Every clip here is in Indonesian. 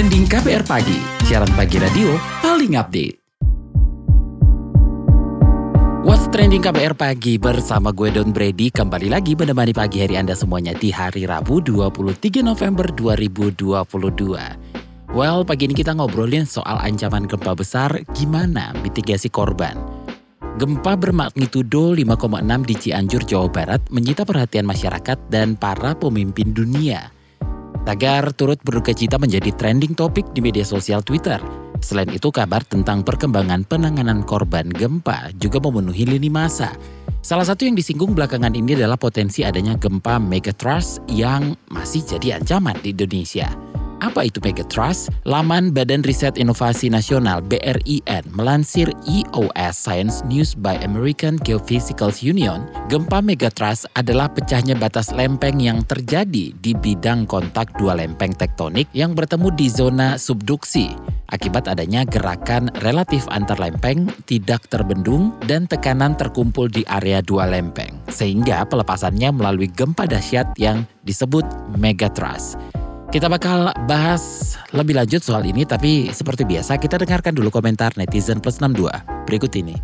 Trending KPR Pagi, siaran pagi radio paling update. What's Trending KPR Pagi bersama gue Don Brady kembali lagi menemani pagi hari Anda semuanya di hari Rabu 23 November 2022. Well, pagi ini kita ngobrolin soal ancaman gempa besar, gimana mitigasi korban. Gempa bermagnitudo 5,6 di Cianjur, Jawa Barat menyita perhatian masyarakat dan para pemimpin dunia. Tagar turut berduka cita menjadi trending topik di media sosial Twitter. Selain itu, kabar tentang perkembangan penanganan korban gempa juga memenuhi lini masa. Salah satu yang disinggung belakangan ini adalah potensi adanya gempa megatrust yang masih jadi ancaman di Indonesia. Apa itu Megatrust? Laman Badan Riset Inovasi Nasional BRIN melansir EOS Science News by American Geophysical Union, gempa Megatrust adalah pecahnya batas lempeng yang terjadi di bidang kontak dua lempeng tektonik yang bertemu di zona subduksi akibat adanya gerakan relatif antar lempeng tidak terbendung dan tekanan terkumpul di area dua lempeng, sehingga pelepasannya melalui gempa dahsyat yang disebut megatrust. Kita bakal bahas lebih lanjut soal ini, tapi seperti biasa kita dengarkan dulu komentar netizen plus 62 berikut ini.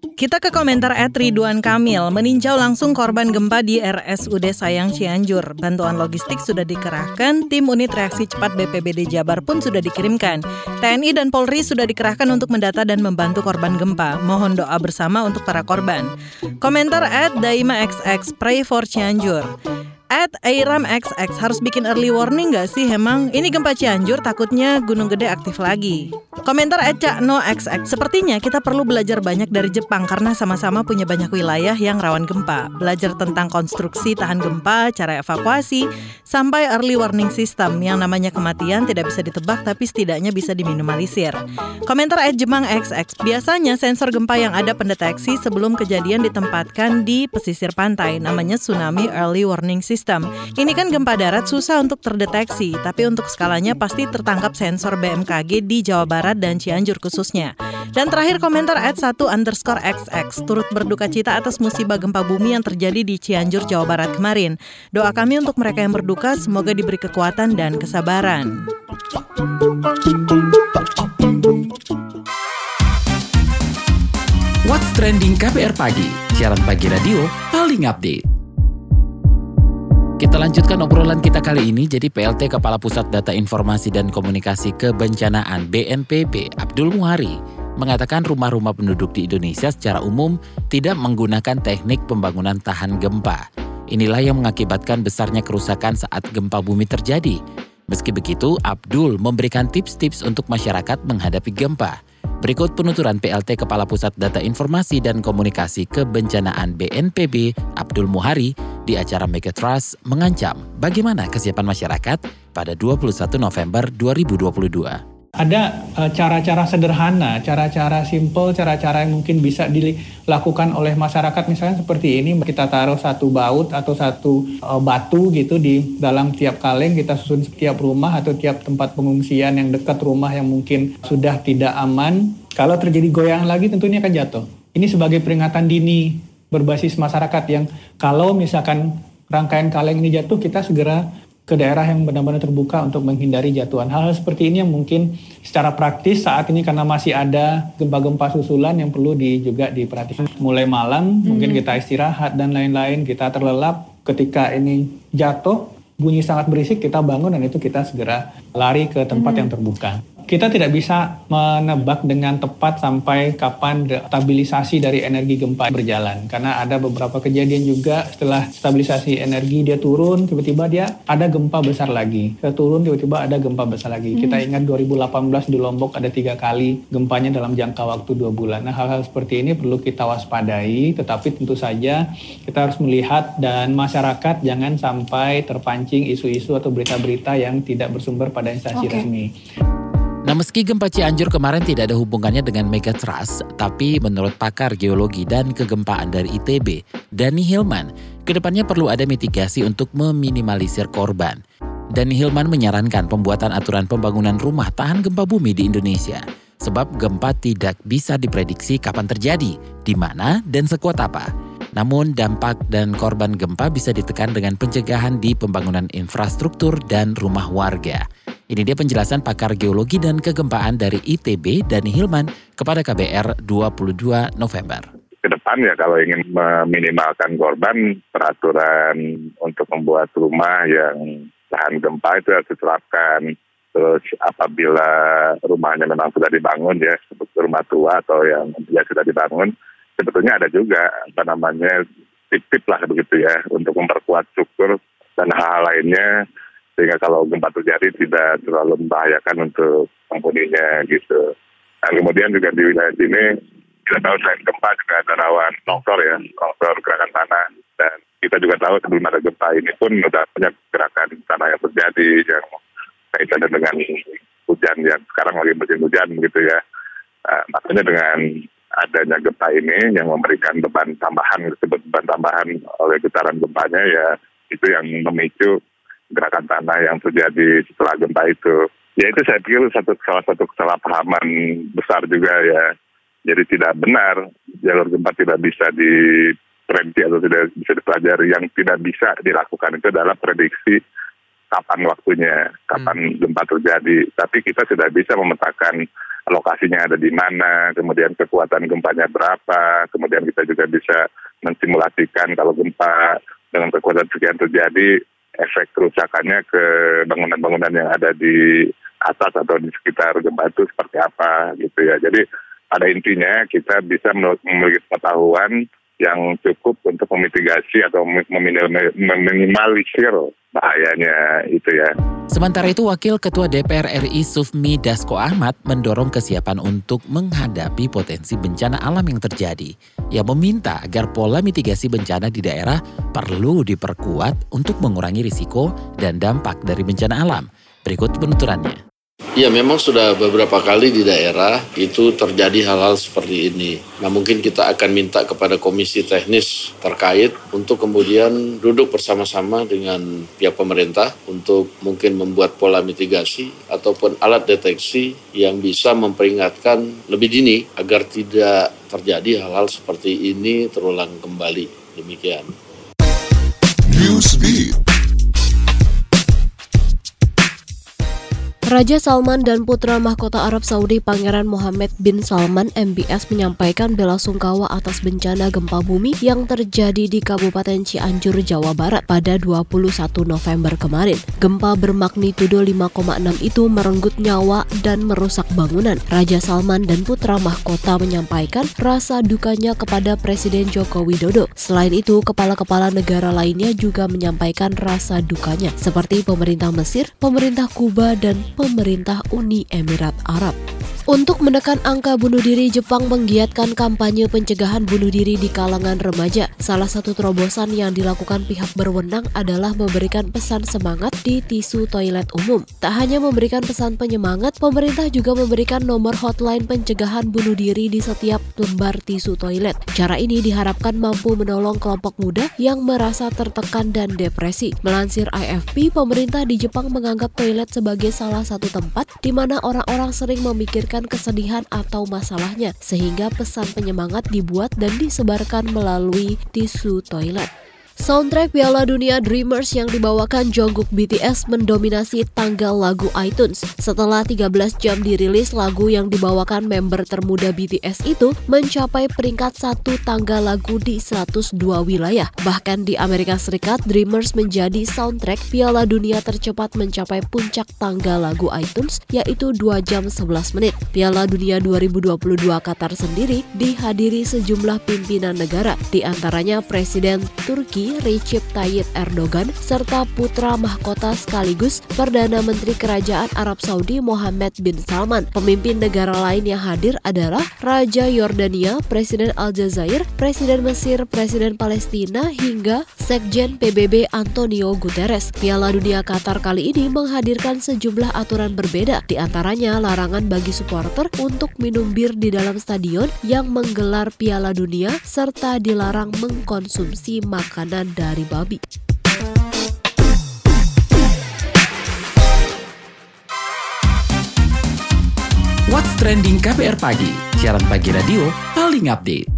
Kita ke komentar at Ridwan Kamil, meninjau langsung korban gempa di RSUD Sayang Cianjur. Bantuan logistik sudah dikerahkan, tim unit reaksi cepat BPBD Jabar pun sudah dikirimkan. TNI dan Polri sudah dikerahkan untuk mendata dan membantu korban gempa. Mohon doa bersama untuk para korban. Komentar at Daima XX, pray for Cianjur. At Airam XX harus bikin early warning gak sih emang? Ini gempa Cianjur takutnya Gunung Gede aktif lagi. Komentar at Cakno XX, sepertinya kita perlu belajar banyak dari Jepang karena sama-sama punya banyak wilayah yang rawan gempa. Belajar tentang konstruksi tahan gempa, cara evakuasi, sampai early warning system yang namanya kematian tidak bisa ditebak tapi setidaknya bisa diminimalisir. Komentar at Jemang XX, biasanya sensor gempa yang ada pendeteksi sebelum kejadian ditempatkan di pesisir pantai, namanya Tsunami Early Warning System. Ini kan gempa darat susah untuk terdeteksi, tapi untuk skalanya pasti tertangkap sensor BMKG di Jawa Barat dan Cianjur khususnya. Dan terakhir komentar at 1 underscore XX turut berduka cita atas musibah gempa bumi yang terjadi di Cianjur, Jawa Barat kemarin. Doa kami untuk mereka yang berduka semoga diberi kekuatan dan kesabaran. What's Trending KPR Pagi, siaran pagi radio paling update. Kita lanjutkan obrolan kita kali ini. Jadi PLT Kepala Pusat Data Informasi dan Komunikasi Kebencanaan BNPB Abdul Muhari mengatakan rumah-rumah penduduk di Indonesia secara umum tidak menggunakan teknik pembangunan tahan gempa. Inilah yang mengakibatkan besarnya kerusakan saat gempa bumi terjadi. Meski begitu, Abdul memberikan tips-tips untuk masyarakat menghadapi gempa. Berikut penuturan PLT Kepala Pusat Data Informasi dan Komunikasi Kebencanaan BNPB Abdul Muhari di acara Megatrust mengancam bagaimana kesiapan masyarakat pada 21 November 2022 ada eh, cara-cara sederhana, cara-cara simple, cara-cara yang mungkin bisa dilakukan oleh masyarakat misalnya seperti ini kita taruh satu baut atau satu uh, batu gitu di dalam tiap kaleng kita susun setiap rumah atau tiap tempat pengungsian yang dekat rumah yang mungkin sudah tidak aman. Kalau terjadi goyang lagi tentunya akan jatuh. Ini sebagai peringatan dini berbasis masyarakat yang kalau misalkan rangkaian kaleng ini jatuh kita segera ke daerah yang benar-benar terbuka untuk menghindari jatuhan. Hal-hal seperti ini yang mungkin secara praktis saat ini karena masih ada gempa-gempa susulan yang perlu di, juga diperhatikan. Mulai malam hmm. mungkin kita istirahat dan lain-lain, kita terlelap ketika ini jatuh bunyi sangat berisik kita bangun dan itu kita segera lari ke tempat hmm. yang terbuka kita tidak bisa menebak dengan tepat sampai kapan stabilisasi dari energi gempa berjalan. Karena ada beberapa kejadian juga setelah stabilisasi energi dia turun, tiba-tiba dia ada gempa besar lagi. Dia turun, tiba-tiba ada gempa besar lagi. Hmm. Kita ingat 2018 di Lombok ada tiga kali gempanya dalam jangka waktu dua bulan. Nah hal-hal seperti ini perlu kita waspadai, tetapi tentu saja kita harus melihat dan masyarakat jangan sampai terpancing isu-isu atau berita-berita yang tidak bersumber pada instansi okay. resmi. Nah meski gempa Cianjur kemarin tidak ada hubungannya dengan megatrust, tapi menurut pakar geologi dan kegempaan dari ITB, Dani Hilman, ke depannya perlu ada mitigasi untuk meminimalisir korban. Dani Hilman menyarankan pembuatan aturan pembangunan rumah tahan gempa bumi di Indonesia, sebab gempa tidak bisa diprediksi kapan terjadi, di mana, dan sekuat apa. Namun dampak dan korban gempa bisa ditekan dengan pencegahan di pembangunan infrastruktur dan rumah warga. Ini dia penjelasan pakar geologi dan kegempaan dari ITB, Dani Hilman, kepada KBR 22 November. Ke depan ya kalau ingin meminimalkan korban, peraturan untuk membuat rumah yang tahan gempa itu harus diterapkan. Terus apabila rumahnya memang sudah dibangun ya, rumah tua atau yang ya sudah dibangun, sebetulnya ada juga apa namanya tip-tip lah begitu ya untuk memperkuat struktur dan hal-hal lainnya sehingga kalau gempa terjadi tidak terlalu membahayakan untuk penghuninya gitu. Dan kemudian juga di wilayah sini kita tahu selain gempa juga ada rawan longsor ya, longsor gerakan tanah dan kita juga tahu sebelum ada gempa ini pun sudah banyak gerakan tanah yang terjadi yang kaitannya dengan hujan yang sekarang lagi musim hujan gitu ya. Nah, makanya dengan adanya gempa ini yang memberikan beban tambahan disebut beban tambahan oleh getaran gempanya ya itu yang memicu gerakan tanah yang terjadi setelah gempa itu. Ya itu saya pikir satu salah satu kesalahpahaman besar juga ya. Jadi tidak benar jalur gempa tidak bisa diprediksi atau tidak bisa dipelajari. Yang tidak bisa dilakukan itu adalah prediksi kapan waktunya, kapan hmm. gempa terjadi. Tapi kita sudah bisa memetakan lokasinya ada di mana, kemudian kekuatan gempanya berapa, kemudian kita juga bisa mensimulasikan kalau gempa dengan kekuatan sekian terjadi, efek kerusakannya ke bangunan-bangunan yang ada di atas atau di sekitar gempa itu seperti apa gitu ya. Jadi pada intinya kita bisa memiliki pengetahuan yang cukup untuk memitigasi atau meminimalisir bahayanya itu ya. Sementara itu Wakil Ketua DPR RI Sufmi Dasko Ahmad mendorong kesiapan untuk menghadapi potensi bencana alam yang terjadi. Ia meminta agar pola mitigasi bencana di daerah perlu diperkuat untuk mengurangi risiko dan dampak dari bencana alam. Berikut penuturannya. Ya memang sudah beberapa kali di daerah itu terjadi hal-hal seperti ini. Nah mungkin kita akan minta kepada komisi teknis terkait untuk kemudian duduk bersama-sama dengan pihak pemerintah untuk mungkin membuat pola mitigasi ataupun alat deteksi yang bisa memperingatkan lebih dini agar tidak terjadi hal-hal seperti ini terulang kembali. Demikian. Newsbeat. Raja Salman dan putra mahkota Arab Saudi Pangeran Mohammed bin Salman MBS menyampaikan bela sungkawa atas bencana gempa bumi yang terjadi di Kabupaten Cianjur, Jawa Barat pada 21 November kemarin. Gempa bermagnitudo 5,6 itu merenggut nyawa dan merusak bangunan. Raja Salman dan putra mahkota menyampaikan rasa dukanya kepada Presiden Joko Widodo. Selain itu, kepala-kepala negara lainnya juga menyampaikan rasa dukanya, seperti pemerintah Mesir, pemerintah Kuba, dan pemerintah Uni Emirat Arab. Untuk menekan angka bunuh diri, Jepang menggiatkan kampanye pencegahan bunuh diri di kalangan remaja. Salah satu terobosan yang dilakukan pihak berwenang adalah memberikan pesan semangat di tisu toilet umum. Tak hanya memberikan pesan penyemangat, pemerintah juga memberikan nomor hotline pencegahan bunuh diri di setiap lembar tisu toilet. Cara ini diharapkan mampu menolong kelompok muda yang merasa tertekan dan depresi. Melansir AFP, pemerintah di Jepang menganggap toilet sebagai salah satu tempat di mana orang-orang sering memikirkan kesedihan atau masalahnya, sehingga pesan penyemangat dibuat dan disebarkan melalui tisu toilet. Soundtrack Piala Dunia Dreamers yang dibawakan Jungkook BTS mendominasi tanggal lagu iTunes. Setelah 13 jam dirilis, lagu yang dibawakan member termuda BTS itu mencapai peringkat satu tanggal lagu di 102 wilayah. Bahkan di Amerika Serikat, Dreamers menjadi soundtrack Piala Dunia tercepat mencapai puncak tanggal lagu iTunes, yaitu 2 jam 11 menit. Piala Dunia 2022 Qatar sendiri dihadiri sejumlah pimpinan negara, di antaranya Presiden Turki Recep Tayyip Erdogan serta putra mahkota sekaligus Perdana Menteri Kerajaan Arab Saudi Mohammed bin Salman. Pemimpin negara lain yang hadir adalah Raja Yordania, Presiden Aljazair, Presiden Mesir, Presiden Palestina hingga Sekjen PBB Antonio Guterres. Piala Dunia Qatar kali ini menghadirkan sejumlah aturan berbeda, di antaranya larangan bagi supporter untuk minum bir di dalam stadion yang menggelar Piala Dunia serta dilarang mengkonsumsi makanan makanan dari babi. What's Trending KPR Pagi, siaran pagi radio paling update.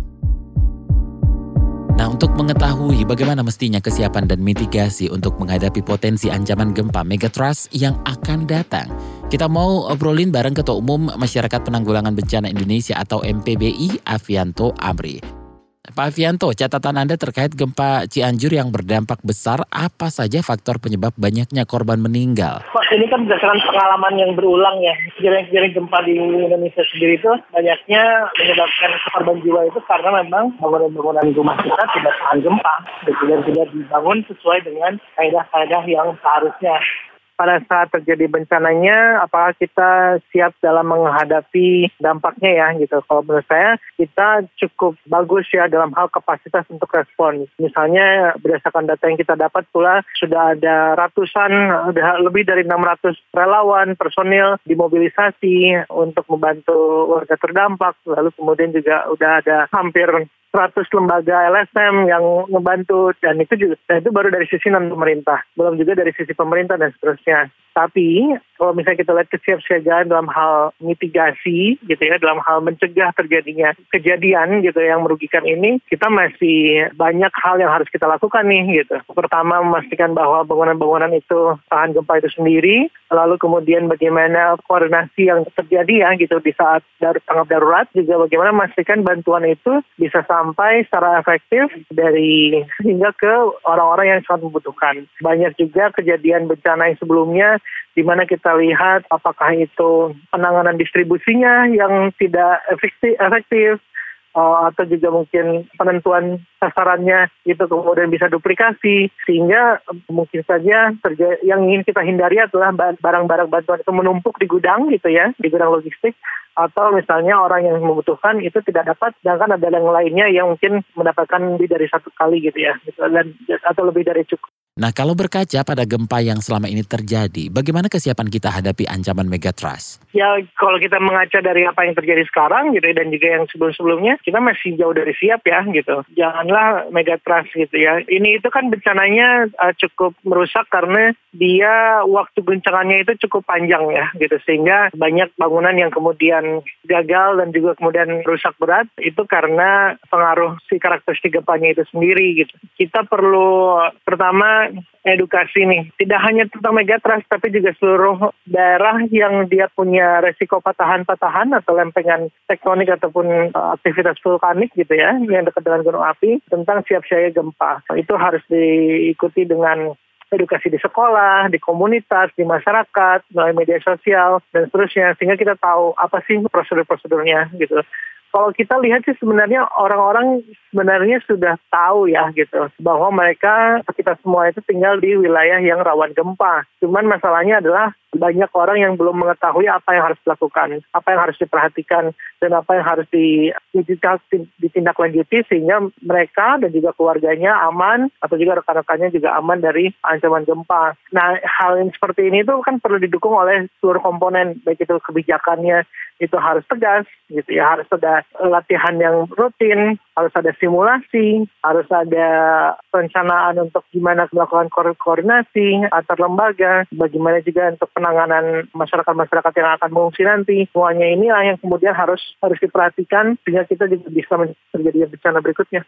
Nah Untuk mengetahui bagaimana mestinya kesiapan dan mitigasi untuk menghadapi potensi ancaman gempa megatrust yang akan datang, kita mau obrolin bareng Ketua Umum Masyarakat Penanggulangan Bencana Indonesia atau MPBI, Avianto Amri. Pak Avianto, catatan Anda terkait gempa Cianjur yang berdampak besar, apa saja faktor penyebab banyaknya korban meninggal? Pak, ini kan berdasarkan pengalaman yang berulang ya. Kejadian-kejadian gempa di Indonesia sendiri itu banyaknya menyebabkan korban jiwa itu karena memang bangunan-bangunan rumah kita tidak tahan gempa. Dan tidak dibangun sesuai dengan kaedah-kaedah yang seharusnya pada saat terjadi bencananya apakah kita siap dalam menghadapi dampaknya ya gitu. Kalau menurut saya kita cukup bagus ya dalam hal kapasitas untuk respon. Misalnya berdasarkan data yang kita dapat pula sudah ada ratusan lebih dari 600 relawan personil dimobilisasi untuk membantu warga terdampak. Lalu kemudian juga udah ada hampir 100 lembaga LSM yang membantu dan itu juga dan itu baru dari sisi non pemerintah belum juga dari sisi pemerintah dan seterusnya tapi kalau misalnya kita lihat kesiapsiagaan dalam hal mitigasi gitu ya dalam hal mencegah terjadinya kejadian gitu yang merugikan ini kita masih banyak hal yang harus kita lakukan nih gitu pertama memastikan bahwa bangunan-bangunan itu tahan gempa itu sendiri lalu kemudian bagaimana koordinasi yang terjadi ya gitu di saat dar tanggap darurat juga bagaimana memastikan bantuan itu bisa sampai secara efektif dari hingga ke orang-orang yang sangat membutuhkan. Banyak juga kejadian bencana yang sebelumnya di mana kita lihat apakah itu penanganan distribusinya yang tidak efektif, efektif uh, atau juga mungkin penentuan sasarannya itu kemudian bisa duplikasi sehingga mungkin saja yang ingin kita hindari adalah barang-barang bantuan itu menumpuk di gudang gitu ya di gudang logistik atau misalnya orang yang membutuhkan itu tidak dapat sedangkan ada yang lainnya yang mungkin mendapatkan lebih dari satu kali gitu ya gitu, dan atau lebih dari cukup Nah, kalau berkaca pada gempa yang selama ini terjadi, bagaimana kesiapan kita hadapi ancaman megatrust? Ya, kalau kita mengaca dari apa yang terjadi sekarang gitu dan juga yang sebelum-sebelumnya, kita masih jauh dari siap ya gitu. Janganlah megatrust gitu ya. Ini itu kan bencananya uh, cukup merusak karena dia waktu guncangannya itu cukup panjang ya gitu sehingga banyak bangunan yang kemudian gagal dan juga kemudian rusak berat itu karena pengaruh si karakteristik gempanya itu sendiri gitu. Kita perlu pertama edukasi nih. Tidak hanya tentang megatrust, tapi juga seluruh daerah yang dia punya resiko patahan-patahan atau lempengan tektonik ataupun uh, aktivitas vulkanik gitu ya, yang dekat dengan gunung api, tentang siap siaga gempa. Itu harus diikuti dengan edukasi di sekolah, di komunitas, di masyarakat, melalui media sosial, dan seterusnya. Sehingga kita tahu apa sih prosedur-prosedurnya gitu kalau kita lihat sih sebenarnya orang-orang sebenarnya sudah tahu ya gitu bahwa mereka kita semua itu tinggal di wilayah yang rawan gempa. Cuman masalahnya adalah banyak orang yang belum mengetahui apa yang harus dilakukan, apa yang harus diperhatikan dan apa yang harus ditindaklanjuti sehingga mereka dan juga keluarganya aman atau juga rekan-rekannya juga aman dari ancaman gempa. Nah, hal yang seperti ini itu kan perlu didukung oleh seluruh komponen baik itu kebijakannya itu harus tegas gitu ya harus latihan yang rutin harus ada simulasi harus ada perencanaan untuk gimana melakukan ko koordinasi antar lembaga bagaimana juga untuk penanganan masyarakat-masyarakat yang akan mengungsi nanti semuanya ini yang kemudian harus harus diperhatikan sehingga kita juga bisa terjadi bencana berikutnya.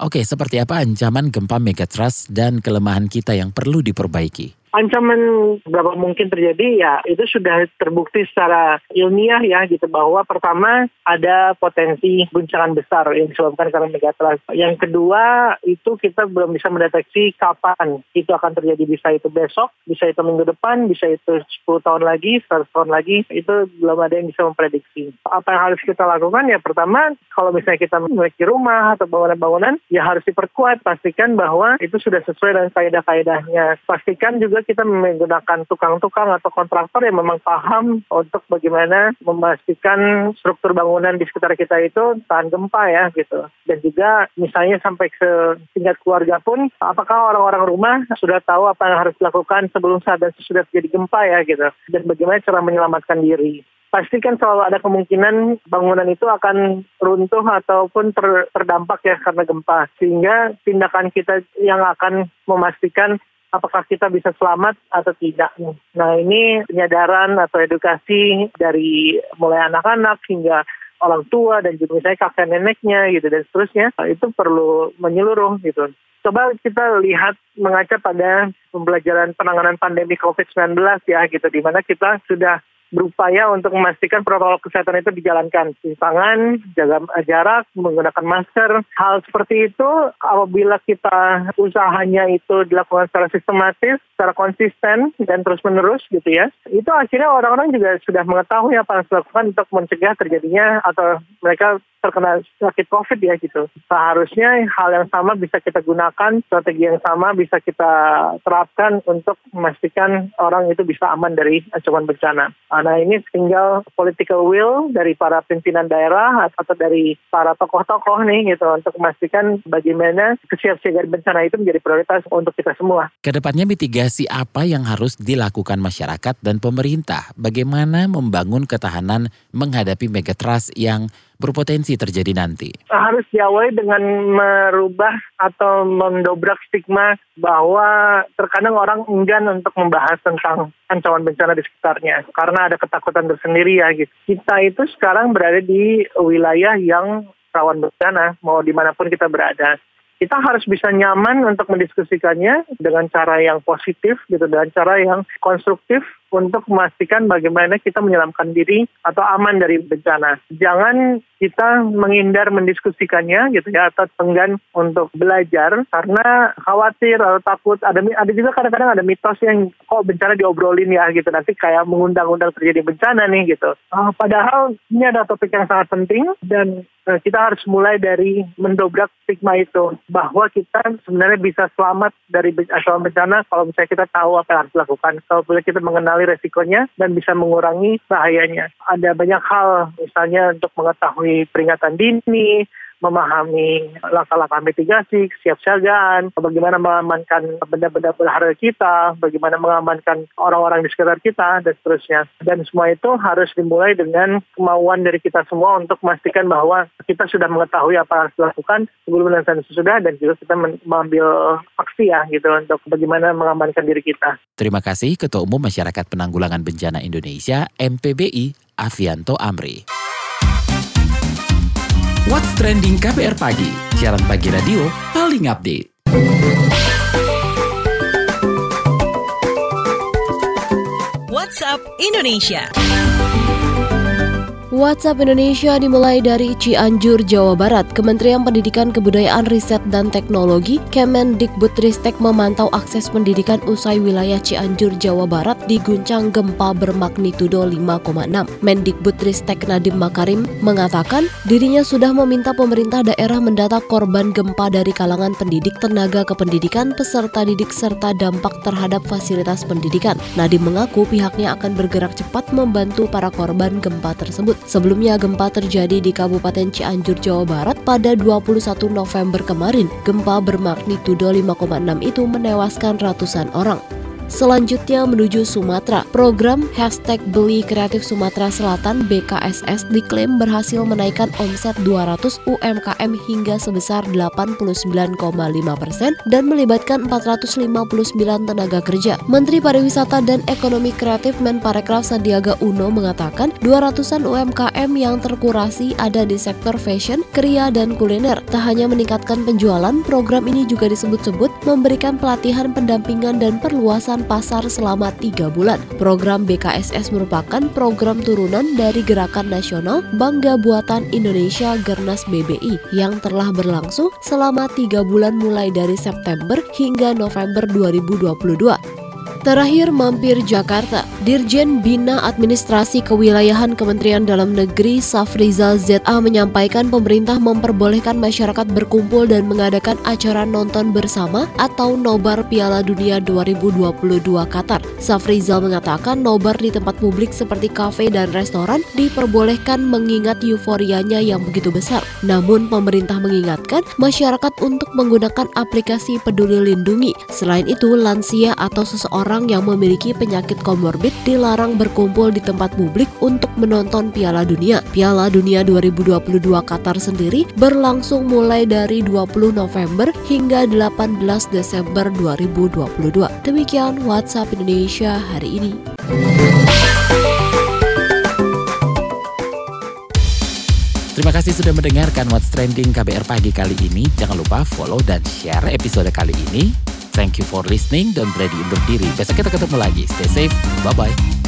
Oke, seperti apa ancaman gempa megatrust dan kelemahan kita yang perlu diperbaiki? Ancaman berapa mungkin terjadi ya itu sudah terbukti secara ilmiah ya gitu bahwa pertama ada potensi guncangan besar yang disebabkan karena megatrust. Yang kedua itu kita belum bisa mendeteksi kapan itu akan terjadi bisa itu besok, bisa itu minggu depan, bisa itu 10 tahun lagi, 100 tahun lagi itu belum ada yang bisa memprediksi. Apa yang harus kita lakukan ya pertama kalau misalnya kita memiliki rumah atau bangunan-bangunan ya harus diperkuat pastikan bahwa itu sudah sesuai dengan kaidah-kaidahnya. Pastikan juga kita menggunakan tukang-tukang atau kontraktor yang memang paham untuk bagaimana memastikan struktur bangunan di sekitar kita itu tahan gempa ya gitu. Dan juga misalnya sampai ke tingkat keluarga pun, apakah orang-orang rumah sudah tahu apa yang harus dilakukan sebelum saat dan sesudah terjadi gempa ya gitu. Dan bagaimana cara menyelamatkan diri pastikan selalu ada kemungkinan bangunan itu akan runtuh ataupun ter, terdampak ya karena gempa. Sehingga tindakan kita yang akan memastikan apakah kita bisa selamat atau tidak. Nah ini penyadaran atau edukasi dari mulai anak-anak hingga orang tua dan juga misalnya kakek neneknya gitu dan seterusnya itu perlu menyeluruh gitu. Coba kita lihat mengaca pada pembelajaran penanganan pandemi COVID-19 ya gitu di mana kita sudah berupaya untuk memastikan protokol kesehatan itu dijalankan. Cuci tangan, jaga jarak, menggunakan masker. Hal seperti itu apabila kita usahanya itu dilakukan secara sistematis, secara konsisten, dan terus-menerus gitu ya, itu akhirnya orang-orang juga sudah mengetahui apa yang dilakukan untuk mencegah terjadinya atau mereka terkena sakit COVID ya gitu. Seharusnya hal yang sama bisa kita gunakan, strategi yang sama bisa kita terapkan untuk memastikan orang itu bisa aman dari ancaman bencana. Nah ini tinggal political will dari para pimpinan daerah atau dari para tokoh-tokoh nih gitu untuk memastikan bagaimana kesiapsiagaan bencana itu menjadi prioritas untuk kita semua. Ke depannya mitigasi apa yang harus dilakukan masyarakat dan pemerintah? Bagaimana membangun ketahanan menghadapi megatrust yang berpotensi terjadi nanti? Harus diawali dengan merubah atau mendobrak stigma bahwa terkadang orang enggan untuk membahas tentang ancaman bencana di sekitarnya karena ada ketakutan tersendiri ya gitu. Kita itu sekarang berada di wilayah yang rawan bencana mau di mana pun kita berada kita harus bisa nyaman untuk mendiskusikannya dengan cara yang positif gitu dengan cara yang konstruktif untuk memastikan bagaimana kita menyelamatkan diri atau aman dari bencana. Jangan kita menghindar mendiskusikannya gitu ya atau enggan untuk belajar karena khawatir atau takut ada ada juga kadang-kadang ada mitos yang kok bencana diobrolin ya gitu nanti kayak mengundang-undang terjadi bencana nih gitu. Uh, padahal ini ada topik yang sangat penting dan uh, kita harus mulai dari mendobrak stigma itu bahwa kita sebenarnya bisa selamat dari ancaman bencana kalau misalnya kita tahu apa yang harus dilakukan. Kalau kita mengenal mengenali resikonya dan bisa mengurangi bahayanya. Ada banyak hal, misalnya untuk mengetahui peringatan dini, memahami langkah-langkah mitigasi, kesiapsiagaan, bagaimana mengamankan benda-benda berharga kita, bagaimana mengamankan orang-orang di sekitar kita, dan seterusnya. Dan semua itu harus dimulai dengan kemauan dari kita semua untuk memastikan bahwa kita sudah mengetahui apa yang harus dilakukan sebelum dan sesudah, dan juga kita mengambil aksi ya gitu untuk bagaimana mengamankan diri kita. Terima kasih Ketua Umum Masyarakat Penanggulangan Bencana Indonesia, MPBI, Avianto Amri. What's Trending KPR Pagi, siaran pagi radio paling update. WhatsApp Indonesia. WhatsApp Indonesia dimulai dari Cianjur, Jawa Barat. Kementerian Pendidikan Kebudayaan Riset dan Teknologi Kemendikbudristek memantau akses pendidikan usai wilayah Cianjur, Jawa Barat diguncang gempa bermagnitudo 5,6. Mendikbudristek Nadiem Makarim mengatakan dirinya sudah meminta pemerintah daerah mendata korban gempa dari kalangan pendidik, tenaga kependidikan, peserta didik serta dampak terhadap fasilitas pendidikan. Nadiem mengaku pihaknya akan bergerak cepat membantu para korban gempa tersebut. Sebelumnya gempa terjadi di Kabupaten Cianjur, Jawa Barat pada 21 November kemarin. Gempa bermagnitudo 5,6 itu menewaskan ratusan orang. Selanjutnya menuju Sumatera. Program hashtag Beli Kreatif Sumatera Selatan BKSS diklaim berhasil menaikkan omset 200 UMKM hingga sebesar 89,5 persen dan melibatkan 459 tenaga kerja. Menteri Pariwisata dan Ekonomi Kreatif Menparekraf Sandiaga Uno mengatakan 200-an UMKM yang terkurasi ada di sektor fashion, kria, dan kuliner. Tak hanya meningkatkan penjualan, program ini juga disebut-sebut memberikan pelatihan pendampingan dan perluasan pasar selama tiga bulan. Program BKSS merupakan program turunan dari Gerakan Nasional Bangga Buatan Indonesia Gernas BBI yang telah berlangsung selama tiga bulan mulai dari September hingga November 2022. Terakhir mampir Jakarta, Dirjen Bina Administrasi Kewilayahan Kementerian Dalam Negeri Safrizal ZA menyampaikan pemerintah memperbolehkan masyarakat berkumpul dan mengadakan acara nonton bersama atau nobar Piala Dunia 2022 Qatar. Safrizal mengatakan nobar di tempat publik seperti kafe dan restoran diperbolehkan mengingat euforianya yang begitu besar. Namun pemerintah mengingatkan masyarakat untuk menggunakan aplikasi peduli lindungi. Selain itu, lansia atau seseorang orang yang memiliki penyakit komorbid dilarang berkumpul di tempat publik untuk menonton Piala Dunia. Piala Dunia 2022 Qatar sendiri berlangsung mulai dari 20 November hingga 18 Desember 2022. Demikian WhatsApp Indonesia hari ini. Terima kasih sudah mendengarkan What's Trending KBR pagi kali ini. Jangan lupa follow dan share episode kali ini. Thank you for listening. Don't ready undur diri. Besok kita ketemu lagi. Stay safe. Bye-bye.